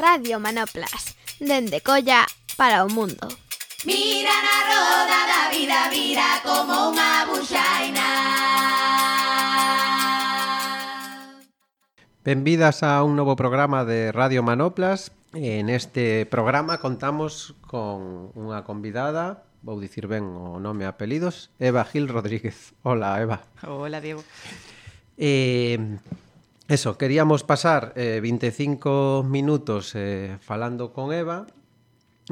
Radio Manoplas, dende Colla para o mundo. Mira na roda da vida, vira como unha buxaina. Benvidas a un novo programa de Radio Manoplas. En este programa contamos con unha convidada vou dicir ben o nome e apelidos, Eva Gil Rodríguez. Hola, Eva. Hola, Diego. Eh, Eso, queríamos pasar eh, 25 minutos eh, falando con Eva.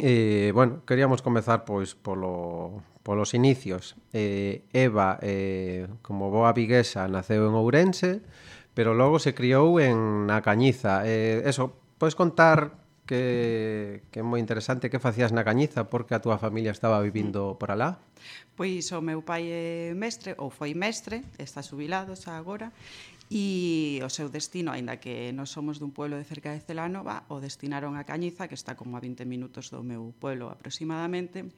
Eh, bueno, queríamos comezar pois polo, polos inicios. Eh, Eva, eh, como boa viguesa, naceu en Ourense, pero logo se criou en na Cañiza. Eh, eso, podes contar que, que é moi interesante que facías na Cañiza porque a túa familia estaba vivindo por alá? Pois o meu pai é mestre ou foi mestre, está subilado xa agora e o seu destino, aínda que non somos dun pueblo de cerca de Celanova, o destinaron a Cañiza, que está como a 20 minutos do meu pueblo aproximadamente,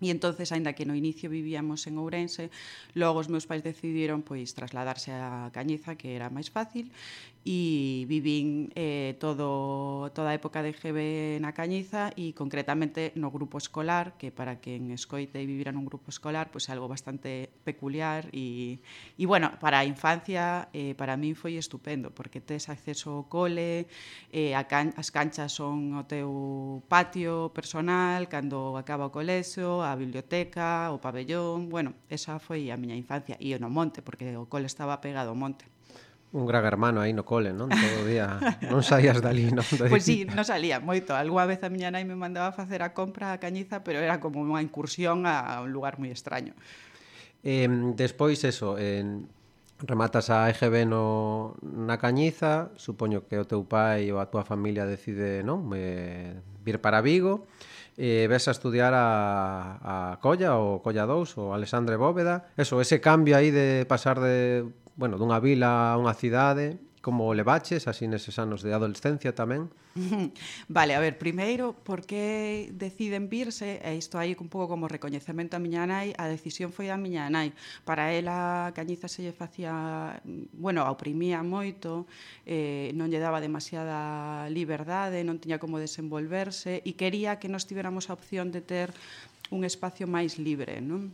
E entonces, aínda que no inicio vivíamos en Ourense, logo os meus pais decidiron pois trasladarse a Cañiza, que era máis fácil, e vivín eh, todo, toda a época de GB na Cañiza e concretamente no grupo escolar, que para quen escoite e vivira nun grupo escolar, pois algo bastante peculiar e, e bueno, para a infancia eh, para min foi estupendo, porque tes acceso ao cole, eh, a can as canchas son o teu patio personal, cando acaba o colexo, a biblioteca, o pabellón, bueno, esa foi a miña infancia e no monte, porque o cole estaba pegado ao monte. Un gran hermano aí no cole, non? Todo o día non saías dali, non? Pois pues sí, non salía moito. Alguá vez a miña nai me mandaba a facer a compra a Cañiza, pero era como unha incursión a un lugar moi extraño. Eh, despois eso, en eh, rematas a EGB no, na Cañiza, supoño que o teu pai ou a túa familia decide, non? Eh, vir para Vigo. Eh, e ves a estudiar a, a Colla ou Colla 2 ou Alexandre Bóveda, eso, ese cambio aí de pasar de, bueno, dunha vila a unha cidade, como levaches así neses anos de adolescencia tamén? Vale, a ver, primeiro, por que deciden virse, e isto aí un pouco como recoñecemento a miña nai, a decisión foi da miña nai. Para ela a cañiza se lle facía, bueno, a oprimía moito, eh, non lle daba demasiada liberdade, non tiña como desenvolverse, e quería que nos tiveramos a opción de ter un espacio máis libre, non?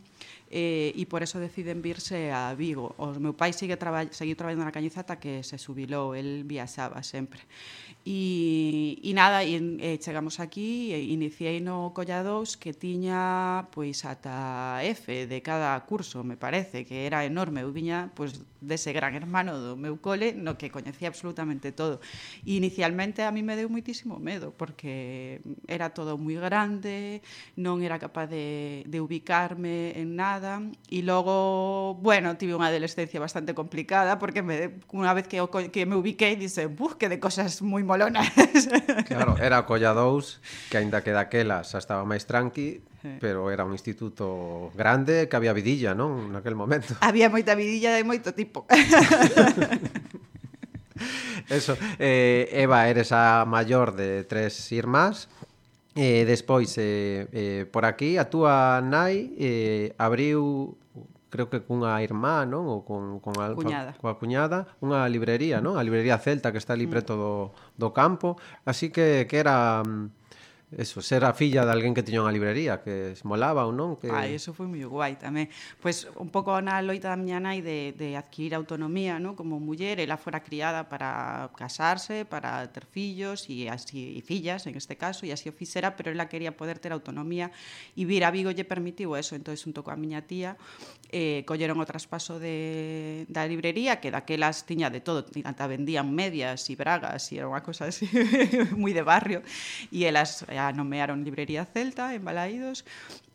eh, e por eso deciden virse a Vigo. O meu pai sigue traba seguiu traballando na Cañiza ata que se subilou, el viaxaba sempre. E, e nada, e, e eh, chegamos aquí, e iniciei no Collados que tiña pois ata F de cada curso, me parece, que era enorme. Eu viña pois, dese gran hermano do meu cole, no que coñecía absolutamente todo. E inicialmente a mí me deu moitísimo medo, porque era todo moi grande, non era capaz de, de ubicarme en nada, complicada e logo, bueno, tive unha adolescencia bastante complicada porque me, unha vez que, que me ubiquei dice, buf, que de cosas moi molonas. Claro, era Colla 2 que aínda que daquela xa estaba máis tranqui, pero era un instituto grande que había vidilla, non? Naquel momento. Había moita vidilla de moito tipo. Eso, eh, Eva, eres a maior de tres irmás, E despois, eh, eh, por aquí, a túa nai eh, abriu creo que cunha irmá, non? Ou con, con a, cuñada. coa cuñada, unha librería, non? A librería celta que está ali preto mm. do, do campo. Así que, que era mm, eso, ser a filla de alguén que tiña unha librería, que esmolaba ou non? Que... Ai, eso foi moi guai tamén. Pois un pouco na loita da miña nai de, de adquirir autonomía, ¿no? como muller, ela fora criada para casarse, para ter fillos e así e fillas en este caso, e así o fixera, pero ela quería poder ter autonomía e vir a Vigo lle permitiu eso, entonces un toco a miña tía eh, colleron o traspaso de, da librería que daquelas tiña de todo, ata vendían medias e bragas e era unha cosa así moi de barrio e elas a nomearon Librería Celta en Balaídos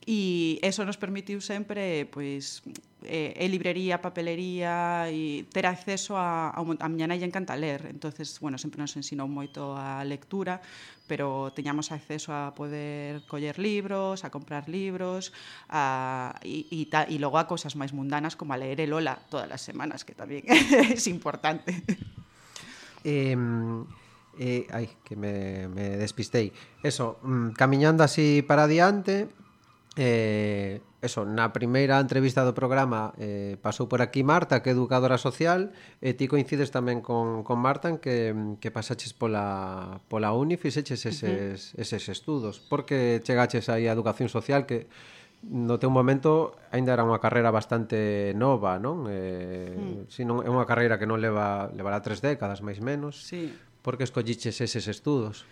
e eso nos permitiu sempre pois eh, e librería, papelería e ter acceso a, a, a miña nai encanta ler entonces bueno, sempre nos ensinou moito a lectura pero teñamos acceso a poder coller libros, a comprar libros a, e, e, ta, e logo a cousas máis mundanas como a leer el Ola todas as semanas que tamén é importante. Eh, e, ai, que me, me despistei. Eso, mm, camiñando así para adiante, eh, eso, na primeira entrevista do programa eh, pasou por aquí Marta, que é educadora social, e ti coincides tamén con, con Marta en que, mm, que pasaches pola, pola uni, fixeches eses, uh -huh. eses estudos. porque chegaches aí a educación social que no teu momento aínda era unha carreira bastante nova, non? Eh, mm. si non é unha carreira que non leva levará tres décadas máis menos. Sí. Por que escolliches eses estudos?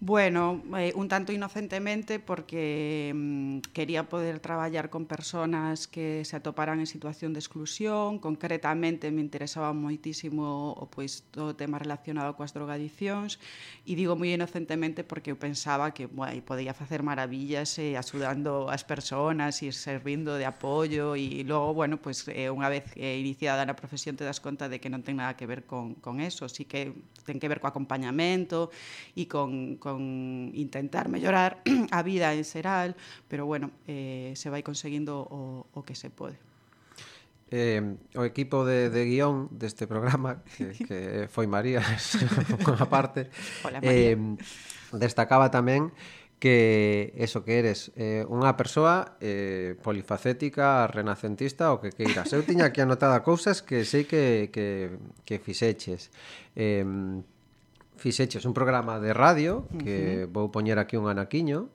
Bueno, eh, un tanto inocentemente porque mm, quería poder traballar con personas que se atoparan en situación de exclusión, concretamente me interesaba moitísimo o pois todo o tema relacionado coas drogadiccións e digo moi inocentemente porque eu pensaba que bueno, podía facer maravillas eh, axudando as persoas e servindo de apoio e logo, bueno, pois eh, unha vez eh, iniciada na profesión te das conta de que non ten nada que ver con, con eso, sí que ten que ver co acompañamento e con con intentar mellorar a vida en xeral, pero bueno, eh, se vai conseguindo o, o que se pode. Eh, o equipo de, de guión deste programa que, que foi María a parte Hola, eh, María. Eh, destacaba tamén que eso que eres eh, unha persoa eh, polifacética, renacentista o que queiras. Eu tiña aquí anotada cousas que sei que, que, que fixeches. Eh, fixeches un programa de radio que uh -huh. vou poñer aquí un anaquiño.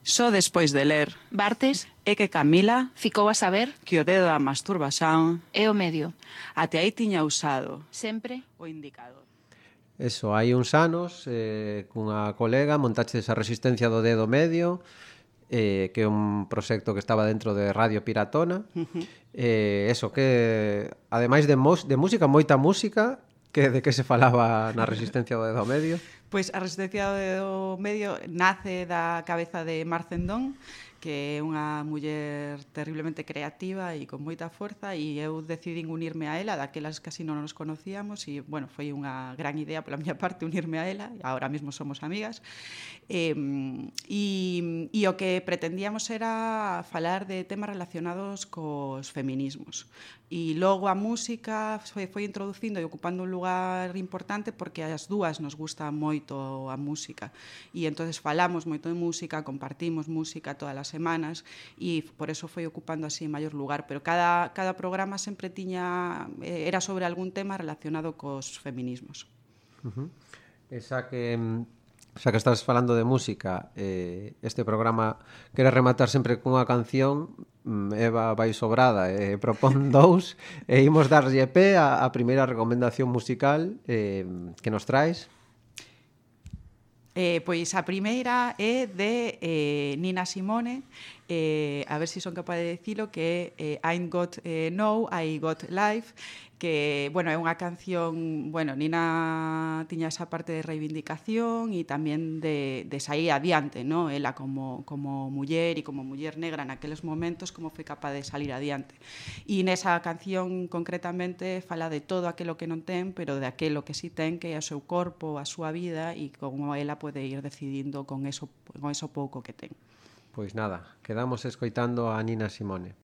Só despois de ler Bartes é que Camila ficou a saber que o dedo da masturbación é o medio. Até aí tiña usado sempre o indicador. Eso, hai uns anos, eh, cunha colega montaxe esa resistencia do dedo medio, eh, que é un proxecto que estaba dentro de Radio Piratona. Uh -huh. eh, eso, que ademais de, de música, moita música, Que, de que se falaba na resistencia do dedo medio? Pois a resistencia do dedo medio nace da cabeza de Marcendón, que é unha muller terriblemente creativa e con moita forza e eu decidín unirme a ela, daquelas casi non nos conocíamos e, bueno, foi unha gran idea pola miña parte unirme a ela, e ahora mesmo somos amigas. Eh, e, e o que pretendíamos era falar de temas relacionados cos feminismos. E logo a música foi, foi introducindo e ocupando un lugar importante porque as dúas nos gusta moito a música. E entonces falamos moito de música, compartimos música todas as semanas e por eso foi ocupando así maior lugar, pero cada, cada programa sempre tiña eh, era sobre algún tema relacionado cos feminismos. Uh -huh. Esa que xa que estás falando de música, eh, este programa quere rematar sempre cunha canción, mm, Eva vai sobrada e eh, propón dous, e imos darlle pé a, a primeira recomendación musical eh, que nos traes. Eh, pois a primeira é de eh, Nina Simone, eh, a ver se si son capaz de dicilo, que é eh, Ain't Got eh, No, I Got Life, que, bueno, é unha canción, bueno, Nina tiña esa parte de reivindicación e tamén de, de sair adiante, ¿no? Ela como, como muller e como muller negra naqueles momentos como foi capaz de salir adiante. E nesa canción concretamente fala de todo aquilo que non ten, pero de aquilo que sí ten, que é o seu corpo, a súa vida e como ela pode ir decidindo con eso, con eso pouco que ten. Pois nada, quedamos escoitando a Nina Simone.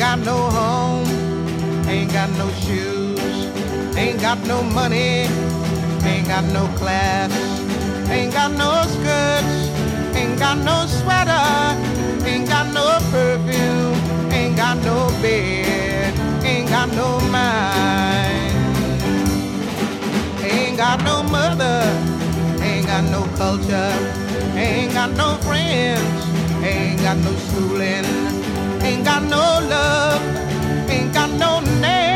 got no home, ain't got no shoes, ain't got no money, ain't got no class, ain't got no skirts, ain't got no sweater, ain't got no perfume, ain't got no bed, ain't no mind, ain't got no mother, ain't got no culture, ain't got no friends, ain't got no schooling ain't got no love, ain't got no name,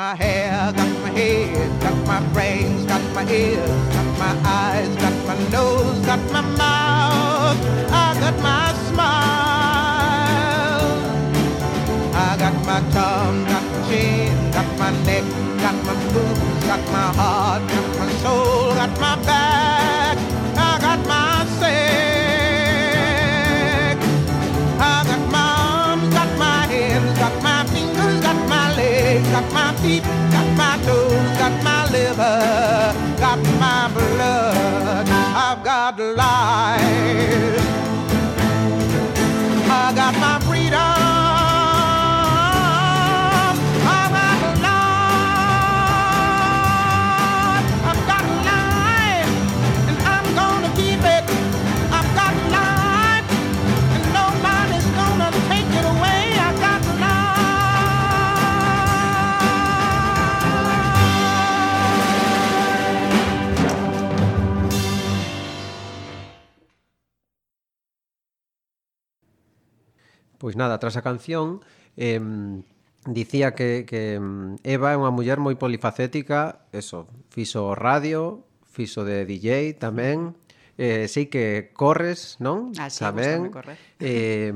my hair, got my head, got my brains, got my ears, got my eyes, got my nose, got my mouth, I got my smile. I got my tongue, got my chin, got my neck, got my boobs, got my heart, got my soul, got my back, meat, got my nose, got my liver, got my blood. I've got life. Pois nada, tras a canción eh, dicía que, que Eva é unha muller moi polifacética, eso, fixo radio, fixo de DJ tamén, eh, sei que corres, non? Ah, sí, tamén. correr. Eh,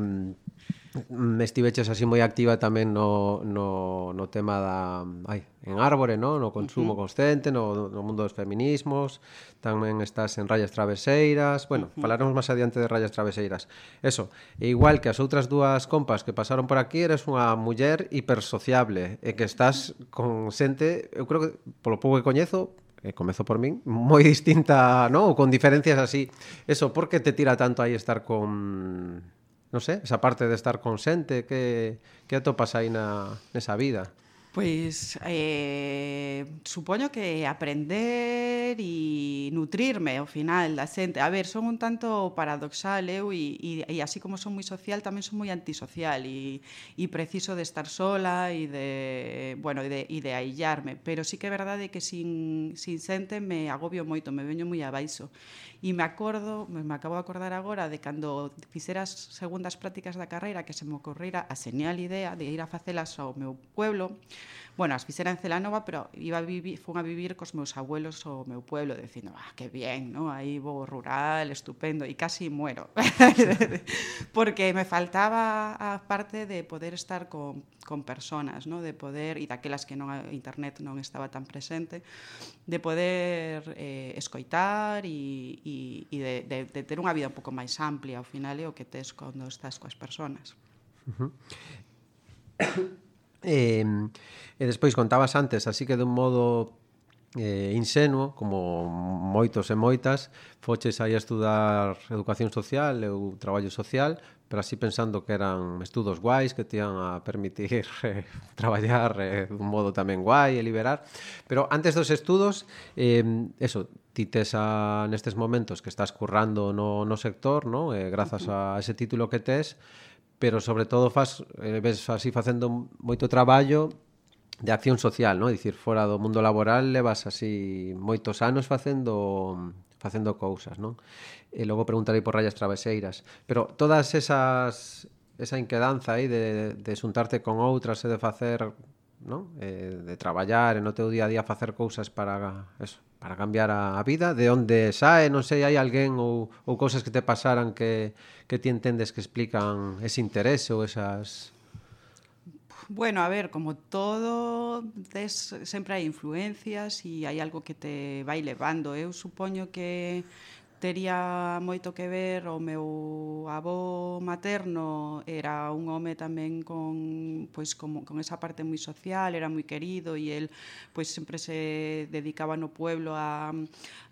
Mm, estiveches así moi activa tamén no, no, no tema da ai, en árbore, no? no consumo uh -huh. consciente, no, no mundo dos feminismos, tamén estás en Rayas Traveseiras, bueno, uh -huh. falaremos máis adiante de Rayas Traveseiras. Eso, e igual que as outras dúas compas que pasaron por aquí, eres unha muller hipersociable, e que estás con xente, eu creo que polo pouco que coñezo, e comezo por min, moi distinta, ¿no? Ou con diferencias así. Eso, por que te tira tanto aí estar con non sei, esa parte de estar con xente, que, que atopas aí na, nesa vida? Pois eh, supoño que aprender e nutrirme ao final da xente. A ver, son un tanto paradoxal eu e, e, e así como son moi social tamén son moi antisocial e, e preciso de estar sola e de, bueno, e de, e de aillarme. Pero sí que é verdade que sin, sin xente me agobio moito, me veño moi abaixo. E me acordo, me, me acabo de acordar agora de cando fixeras segundas prácticas da carreira que se me ocorrera a señal idea de ir a facelas ao meu pueblo Bueno, as fixera en Celanova, pero iba a vivir, fun a vivir cos meus abuelos o meu pueblo, dicindo, ah, que bien, ¿no? aí vou rural, estupendo, e casi muero, porque me faltaba a parte de poder estar con, con personas, ¿no? de poder, e daquelas que non a internet non estaba tan presente, de poder eh, escoitar e, e, e de, de, de ter unha vida un pouco máis amplia, ao final é o que tes cando estás coas personas. Uh -huh. E, e despois contabas antes, así que dun modo eh, insenuo, como moitos e moitas, foches aí a estudar educación social ou traballo social, pero así pensando que eran estudos guais que te iban a permitir eh, traballar eh, dun modo tamén guai e liberar. Pero antes dos estudos, eh, eso, ti tes a, nestes momentos que estás currando no, no sector, no? Eh, grazas a ese título que tes, pero sobre todo faz, eh, ves así facendo moito traballo de acción social, non? Dicir, fora do mundo laboral levas así moitos anos facendo facendo cousas, non? E logo preguntarei por rayas traveseiras, pero todas esas esa inquedanza aí de, de xuntarte con outras e de facer non? Eh, de traballar e no teu día a día facer cousas para eso, para cambiar a, a vida, de onde sae, non sei, hai alguén ou, ou cousas que te pasaran que, que ti entendes que explican ese interese ou esas... Bueno, a ver, como todo, des, sempre hai influencias e hai algo que te vai levando. Eu supoño que tería moito que ver o meu avó materno era un home tamén con pois como con esa parte moi social, era moi querido e el pois sempre se dedicaba no pueblo a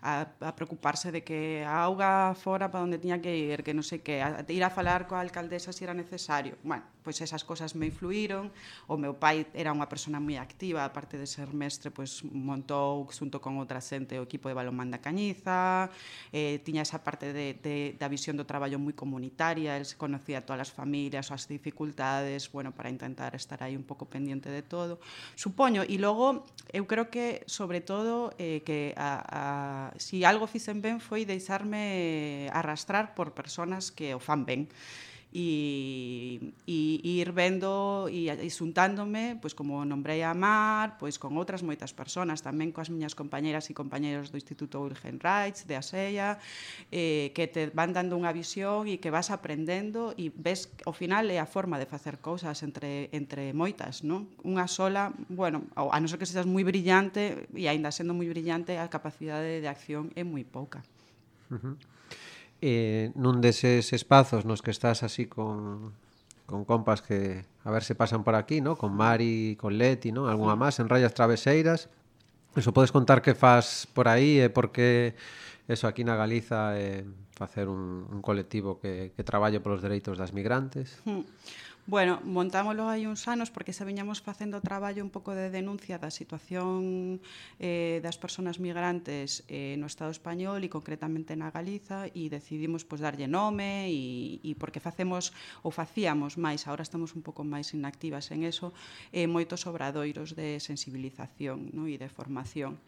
a, a preocuparse de que a auga fora para onde tiña que ir, que non sei que, a, ir a falar coa alcaldesa se era necesario. Bueno, pois esas cosas me influíron. O meu pai era unha persona moi activa, aparte de ser mestre, pois montou xunto con outra xente o equipo de balonmán da Cañiza, eh, tiña esa parte de, de, da visión do traballo moi comunitaria, el se conocía todas as familias, as dificultades, bueno, para intentar estar aí un pouco pendiente de todo. Supoño, e logo, eu creo que, sobre todo, eh, que a, a, si algo fixen ben foi deixarme arrastrar por personas que o fan ben e, e ir vendo e xuntándome, pois como nombrei a Mar, pois con outras moitas persoas, tamén coas miñas compañeras e compañeros do Instituto Wilhelm Reich, de ASEA, eh, que te van dando unha visión e que vas aprendendo e ves, ao final, é a forma de facer cousas entre, entre moitas, non? Unha sola, bueno, a non ser que seas moi brillante, e aínda sendo moi brillante, a capacidade de acción é moi pouca. Uh -huh eh, nun deses espazos nos que estás así con, con compas que a ver se pasan por aquí, ¿no? Con Mari, con Leti, ¿no? Algúa máis en Rayas Traveseiras. Eso podes contar que faz por aí e eh, por que eso aquí na Galiza eh, facer un, un colectivo que, que traballe polos dereitos das migrantes. Mm. Bueno, montámoslo hai uns anos porque xa viñamos facendo traballo un pouco de denuncia da situación eh, das persoas migrantes eh, no Estado español e concretamente na Galiza e decidimos pois, darlle nome e, e porque facemos ou facíamos máis, ahora estamos un pouco máis inactivas en eso, eh, moitos obradoiros de sensibilización no? e de formación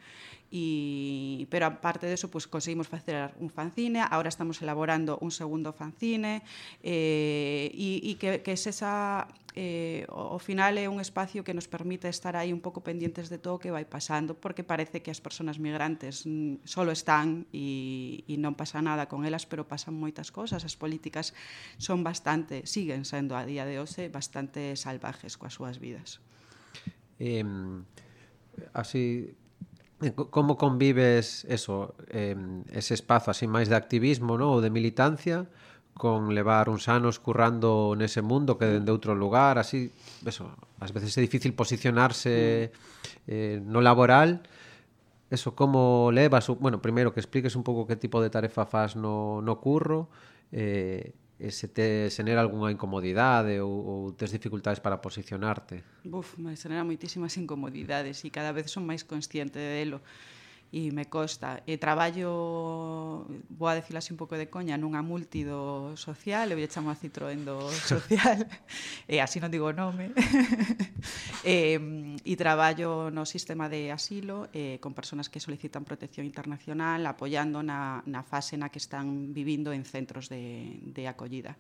e, pero aparte de eso, pues, conseguimos facer un fanzine, agora estamos elaborando un segundo fanzine, eh, e, e que, que es esa eh, ao final é un espacio que nos permite estar aí un pouco pendientes de todo o que vai pasando, porque parece que as persoas migrantes mm, solo están e, e non pasa nada con elas, pero pasan moitas cosas. As políticas son bastante, siguen sendo a día de hoxe, eh, bastante salvajes coas súas vidas. Eh, así, Eh, como convives eso, eh, ese espazo así máis de activismo ¿no? ou de militancia con levar uns anos currando nese mundo que dende outro lugar, así, eso, ás veces é difícil posicionarse eh, no laboral, eso, como levas, bueno, primeiro que expliques un pouco que tipo de tarefa faz no, no curro, eh, E se te xenera algunha incomodidade ou, ou tes dificultades para posicionarte? Buf, me xenera moitísimas incomodidades e cada vez son máis consciente de delo. De e me costa. E traballo, vou a decir así un pouco de coña, nunha multi do social, eu lle chamo a Citroën do social, e así non digo nome, e, e traballo no sistema de asilo eh, con persoas que solicitan protección internacional, apoiando na, na fase na que están vivindo en centros de, de acollida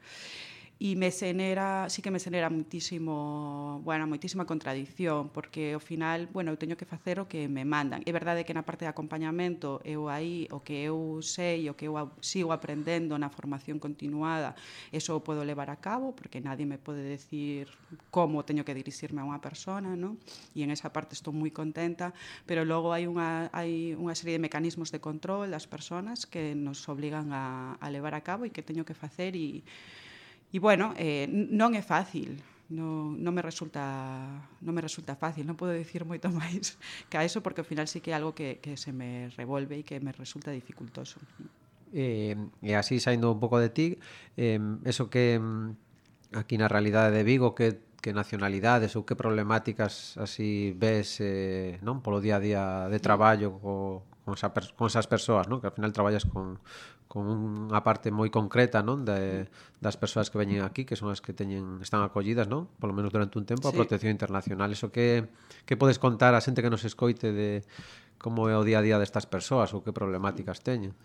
e me xenera, sí que me xenera muitísimo, bueno, muitísima contradición, porque ao final, bueno, eu teño que facer o que me mandan. É verdade que na parte de acompañamento eu aí o que eu sei, o que eu sigo aprendendo na formación continuada, eso o podo levar a cabo, porque nadie me pode decir como teño que dirixirme a unha persona, ¿no? E en esa parte estou moi contenta, pero logo hai unha hai unha serie de mecanismos de control das persoas que nos obrigan a, a levar a cabo e que teño que facer e E, bueno, eh, non é fácil, non, non me resulta non me resulta fácil, non podo dicir moito máis que a eso porque ao final sí que é algo que, que se me revolve e que me resulta dificultoso. Eh, e así saindo un pouco de ti, eh, eso que aquí na realidade de Vigo que que nacionalidades ou que problemáticas así ves eh, non polo día a día de traballo co, con, esa, con esas persoas, non? que ao final traballas con, con unha parte moi concreta, non, de, das persoas que veñen aquí, que son as que teñen están acollidas, non? Polo menos durante un tempo sí. a protección internacional. Eso que que podes contar a xente que nos escoite de como é o día a día destas persoas ou que problemáticas teñen?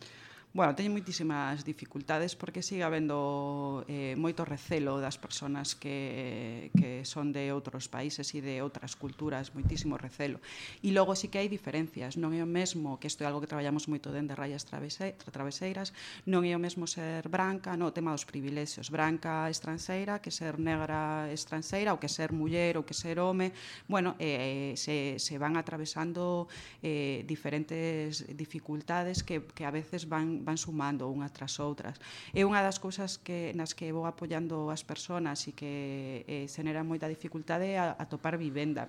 Bueno, teñen moitísimas dificultades porque sigue habendo eh, moito recelo das persoas que, que son de outros países e de outras culturas, moitísimo recelo. E logo sí que hai diferencias, non é o mesmo, que isto é algo que traballamos moito dende rayas travese, traveseiras, non é o mesmo ser branca, no, o tema dos privilexios, branca estranxeira, que ser negra estranxeira, ou que ser muller, ou que ser home, bueno, eh, se, se van atravesando eh, diferentes dificultades que, que a veces van van, sumando unhas tras outras. É unha das cousas que, nas que vou apoiando as persoas e que eh, xenera moita dificultade a, a topar vivenda.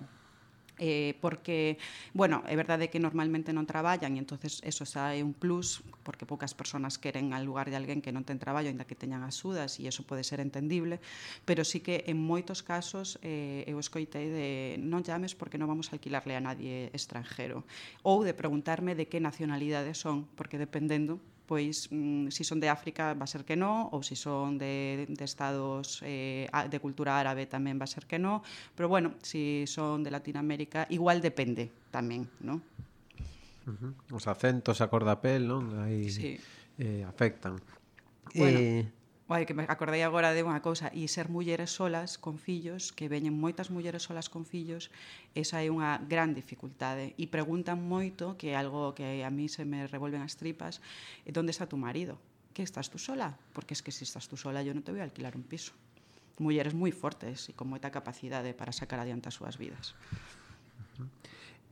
Eh, porque, bueno, é verdade que normalmente non traballan e entonces eso xa é un plus porque poucas persoas queren al lugar de alguén que non ten traballo aínda que teñan axudas e eso pode ser entendible, pero sí que en moitos casos eh, eu escoitei de non llames porque non vamos a alquilarle a nadie estranjero ou de preguntarme de que nacionalidade son porque dependendo pois mm, si son de África va a ser que no, ou si son de, de estados eh, de cultura árabe tamén va a ser que no, pero bueno, si son de Latinoamérica, igual depende tamén, non? Uh -huh. Os acentos, a cordapel, non? Aí sí. eh, afectan. Bueno, eh, Oi, que me acordei agora de unha cousa, e ser mulleres solas con fillos, que veñen moitas mulleres solas con fillos, esa é unha gran dificultade. E preguntan moito, que é algo que a mí se me revolven as tripas, onde está tu marido? Que estás tú sola? Porque es que se estás tú sola yo non te vou alquilar un piso. Mulleres moi fortes e con moita capacidade para sacar adiante as súas vidas. Uh -huh.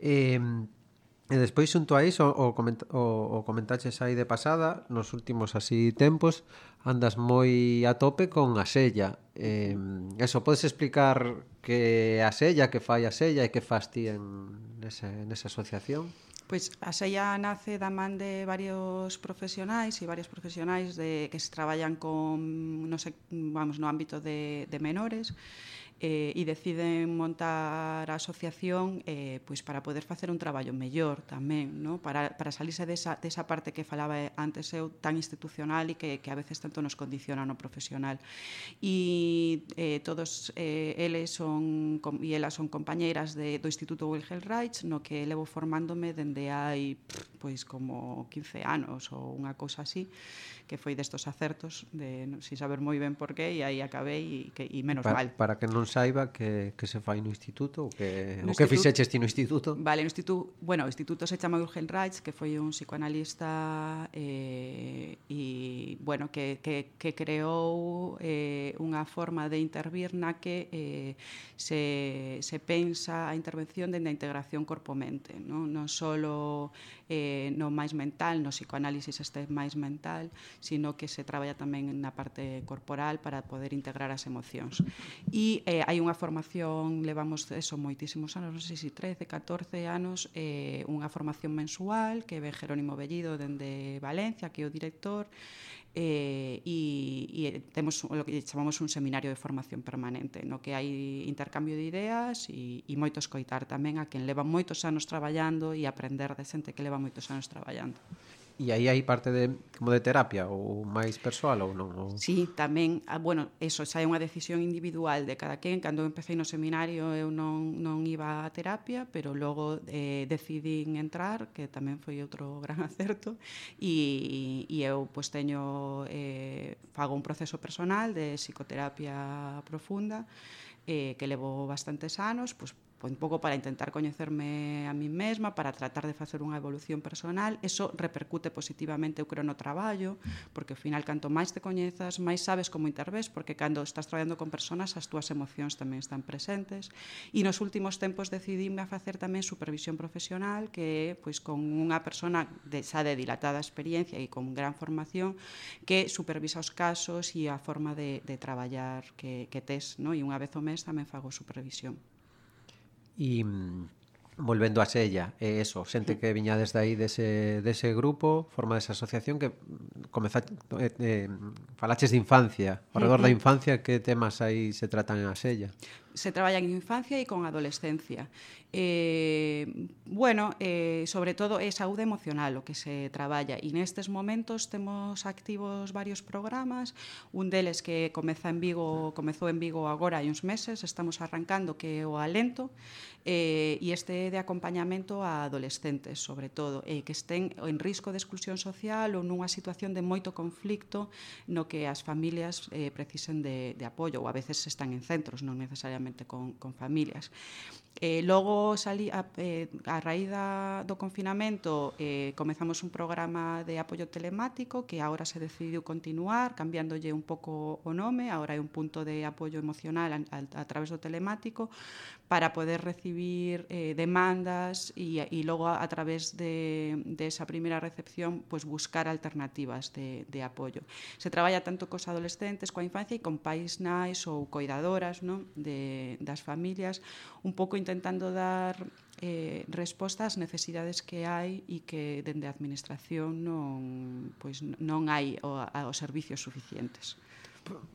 Eh, E despois xunto a iso o, coment o, o comentaches aí de pasada nos últimos así tempos andas moi a tope con a sella eh, eso, podes explicar que a sella, que fai a sella e que fas ti en, nese, nesa asociación? Pois a sella nace da man de varios profesionais e varios profesionais de que se traballan con no, sé, vamos, no ámbito de, de menores eh, e deciden montar a asociación eh, pois para poder facer un traballo mellor tamén, no? para, para salirse desa, desa parte que falaba antes eu tan institucional e que, que a veces tanto nos condiciona no profesional. E eh, todos eh, eles son e elas son compañeiras de, do Instituto Wilhelm Reich, no que levo formándome dende hai pois como 15 anos ou unha cousa así, que foi destos acertos de sin saber moi ben por qué e aí acabei e, que, e menos para, mal. Para que non saiba que, que se fai no instituto, que, no o que fixeches ti no instituto? Vale, no instituto, bueno, o instituto se chama Urgel Rights, que foi un psicoanalista eh, e bueno, que, que, que creou eh, unha forma de intervir na que eh, se, se pensa a intervención dende a integración corpo-mente, non, non só eh, no máis mental, no psicoanálisis este máis mental, sino que se traballa tamén na parte corporal para poder integrar as emocións. E eh, hai unha formación, levamos eso moitísimos anos, non sei se si 13, 14 anos, eh, unha formación mensual que ve Jerónimo Bellido dende Valencia, que é o director, eh, e, e eh, temos o que chamamos un seminario de formación permanente, no que hai intercambio de ideas e, e moito escoitar tamén a quen leva moitos anos traballando e aprender de xente que leva moitos anos traballando. E aí hai parte de como de terapia ou máis persoal ou non? Ou... Sí, tamén, ah, bueno, eso xa é unha decisión individual de cada quen. Cando empecé no seminario eu non, non iba a terapia, pero logo eh, decidín entrar, que tamén foi outro gran acerto, e, e eu pois, teño, eh, fago un proceso personal de psicoterapia profunda, eh, que levo bastantes anos, pois un pouco para intentar coñecerme a mí mesma, para tratar de facer unha evolución personal, eso repercute positivamente, eu creo, no traballo, porque ao final, canto máis te coñezas, máis sabes como intervés, porque cando estás traballando con personas, as túas emocións tamén están presentes. E nos últimos tempos decidíme a facer tamén supervisión profesional, que é pois, con unha persona de, xa de dilatada experiencia e con gran formación, que supervisa os casos e a forma de, de traballar que, que tes, no? e unha vez o mes tamén fago supervisión e mm, volvendo a sella, é eso, xente que viña desde aí dese, dese grupo, forma desa asociación que comeza, eh, eh, falaches de infancia, alrededor da infancia, que temas aí se tratan a sella? se traballa en infancia e con adolescencia. Eh, bueno, eh, sobre todo é saúde emocional o que se traballa e nestes momentos temos activos varios programas, un deles que comeza en Vigo, comezou en Vigo agora hai uns meses, estamos arrancando que é o Alento eh, e este de acompañamento a adolescentes, sobre todo, eh, que estén en risco de exclusión social ou nunha situación de moito conflicto no que as familias eh, precisen de, de apoio ou a veces están en centros, non necesariamente con, con familias. Eh, logo salí a, eh, a raíz da, do confinamento eh, comezamos un programa de apoio telemático que agora se decidiu continuar cambiándolle un pouco o nome, agora é un punto de apoio emocional a, a, a través do telemático para poder recibir eh, demandas y, y luego a, a través de, de, esa primera recepción pues buscar alternativas de, de, apoyo. Se traballa tanto cos adolescentes coa infancia e con pais nais ou coidadoras non? De, das familias, un pouco intentando dar eh, resposta ás necesidades que hai e que dende a administración non, pois, non hai o, a, os servicios suficientes.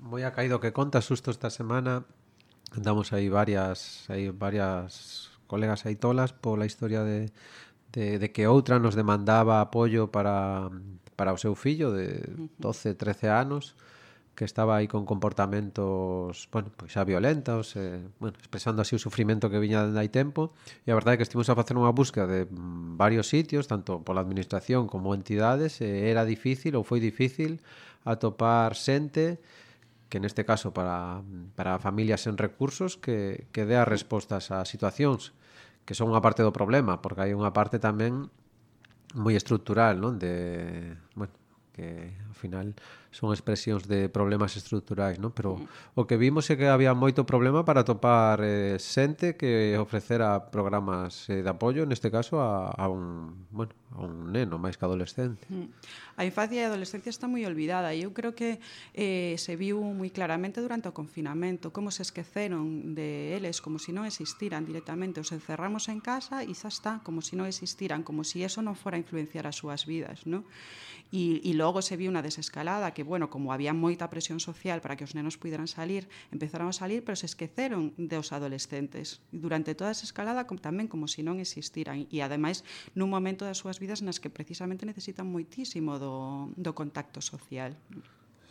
Moi a caído que contas susto esta semana andamos aí varias aí varias colegas aí tolas pola historia de, de, de que outra nos demandaba apoio para, para o seu fillo de 12, 13 anos que estaba aí con comportamentos, bueno, pois xa violentos, eh, bueno, expresando así o sufrimento que viña dende hai tempo, e a verdade é que estivemos a facer unha busca de varios sitios, tanto pola administración como entidades, e era difícil ou foi difícil atopar xente que neste caso para, para familias sen recursos que, que dea respostas a situacións que son unha parte do problema, porque hai unha parte tamén moi estructural, non? De, bueno, que ao final son expresións de problemas estruturais, non? Pero o que vimos é que había moito problema para topar eh, xente que ofrecera programas eh, de apoio, neste caso a, a un, bueno, a un neno máis que adolescente. A infancia e a adolescencia está moi olvidada e eu creo que eh, se viu moi claramente durante o confinamento como se esqueceron de eles, como se si non existiran directamente, os encerramos en casa e xa está, como se si non existiran, como se si eso non fora a influenciar as súas vidas, non? E, e logo se viu unha desescalada que bueno, como había moita presión social para que os nenos puderan salir, empezaron a salir, pero se esqueceron dos adolescentes. E durante toda esa escalada tamén como se si non existiran. E ademais, nun momento das súas vidas nas que precisamente necesitan moitísimo do, do contacto social.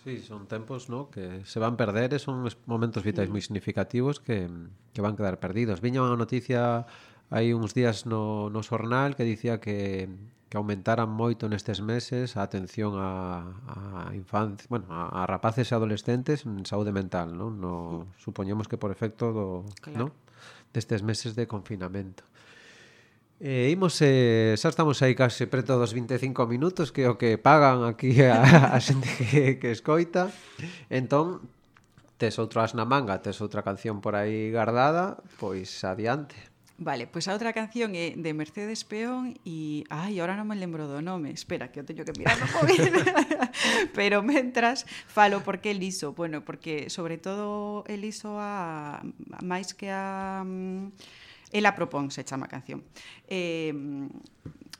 Sí, son tempos no, que se van perder e son momentos vitais moi mm. significativos que, que van quedar perdidos. Viña unha noticia hai uns días no, no xornal que dicía que que aumentaran moito nestes meses a atención a, a infancia, bueno, a, a rapaces e adolescentes en saúde mental, non? No, mm. supoñemos que por efecto do, claro. non? destes meses de confinamento. Eh, imos, eh, xa estamos aí case preto dos 25 minutos que o que pagan aquí a, a xente que, que escoita. Entón, tes outro as na manga, tes outra canción por aí guardada, pois adiante. Vale, pois a outra canción é de Mercedes Peón e... Ai, ahora non me lembro do nome. Espera, que eu teño que mirar no móvil. Pero mentras falo por que liso. Bueno, porque sobre todo el liso a... máis que a... Mm, Ela propón, se chama a canción. Eh,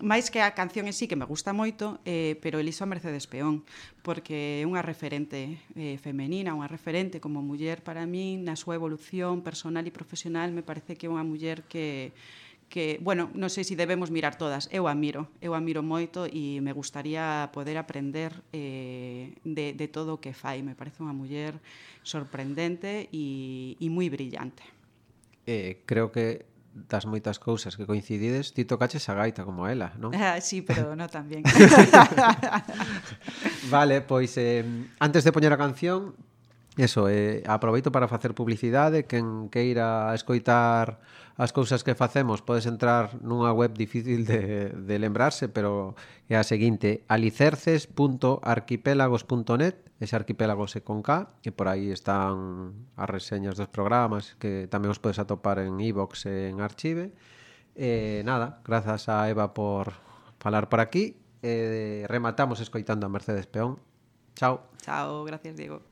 máis que a canción en sí que me gusta moito, eh, pero Elisa a Mercedes Peón, porque é unha referente eh, femenina, unha referente como muller para min, na súa evolución personal e profesional, me parece que é unha muller que que, bueno, non sei se debemos mirar todas, eu admiro, eu admiro moito e me gustaría poder aprender eh, de, de todo o que fai, me parece unha muller sorprendente e, e moi brillante. Eh, creo que das moitas cousas que coincidides, ti tocaches a gaita como ela, non? Ah, sí, pero non tan bien. vale, pois eh, antes de poñer a canción, eso, eh, aproveito para facer publicidade, quen queira escoitar as cousas que facemos podes entrar nunha web difícil de, de lembrarse, pero é a seguinte, alicerces.arquipélagos.net, ese arquipélago se con K, e por aí están as reseñas dos programas que tamén os podes atopar en iVox e en Archive. E nada, grazas a Eva por falar por aquí e rematamos escoitando a Mercedes Peón. Chao. Chao, gracias Diego.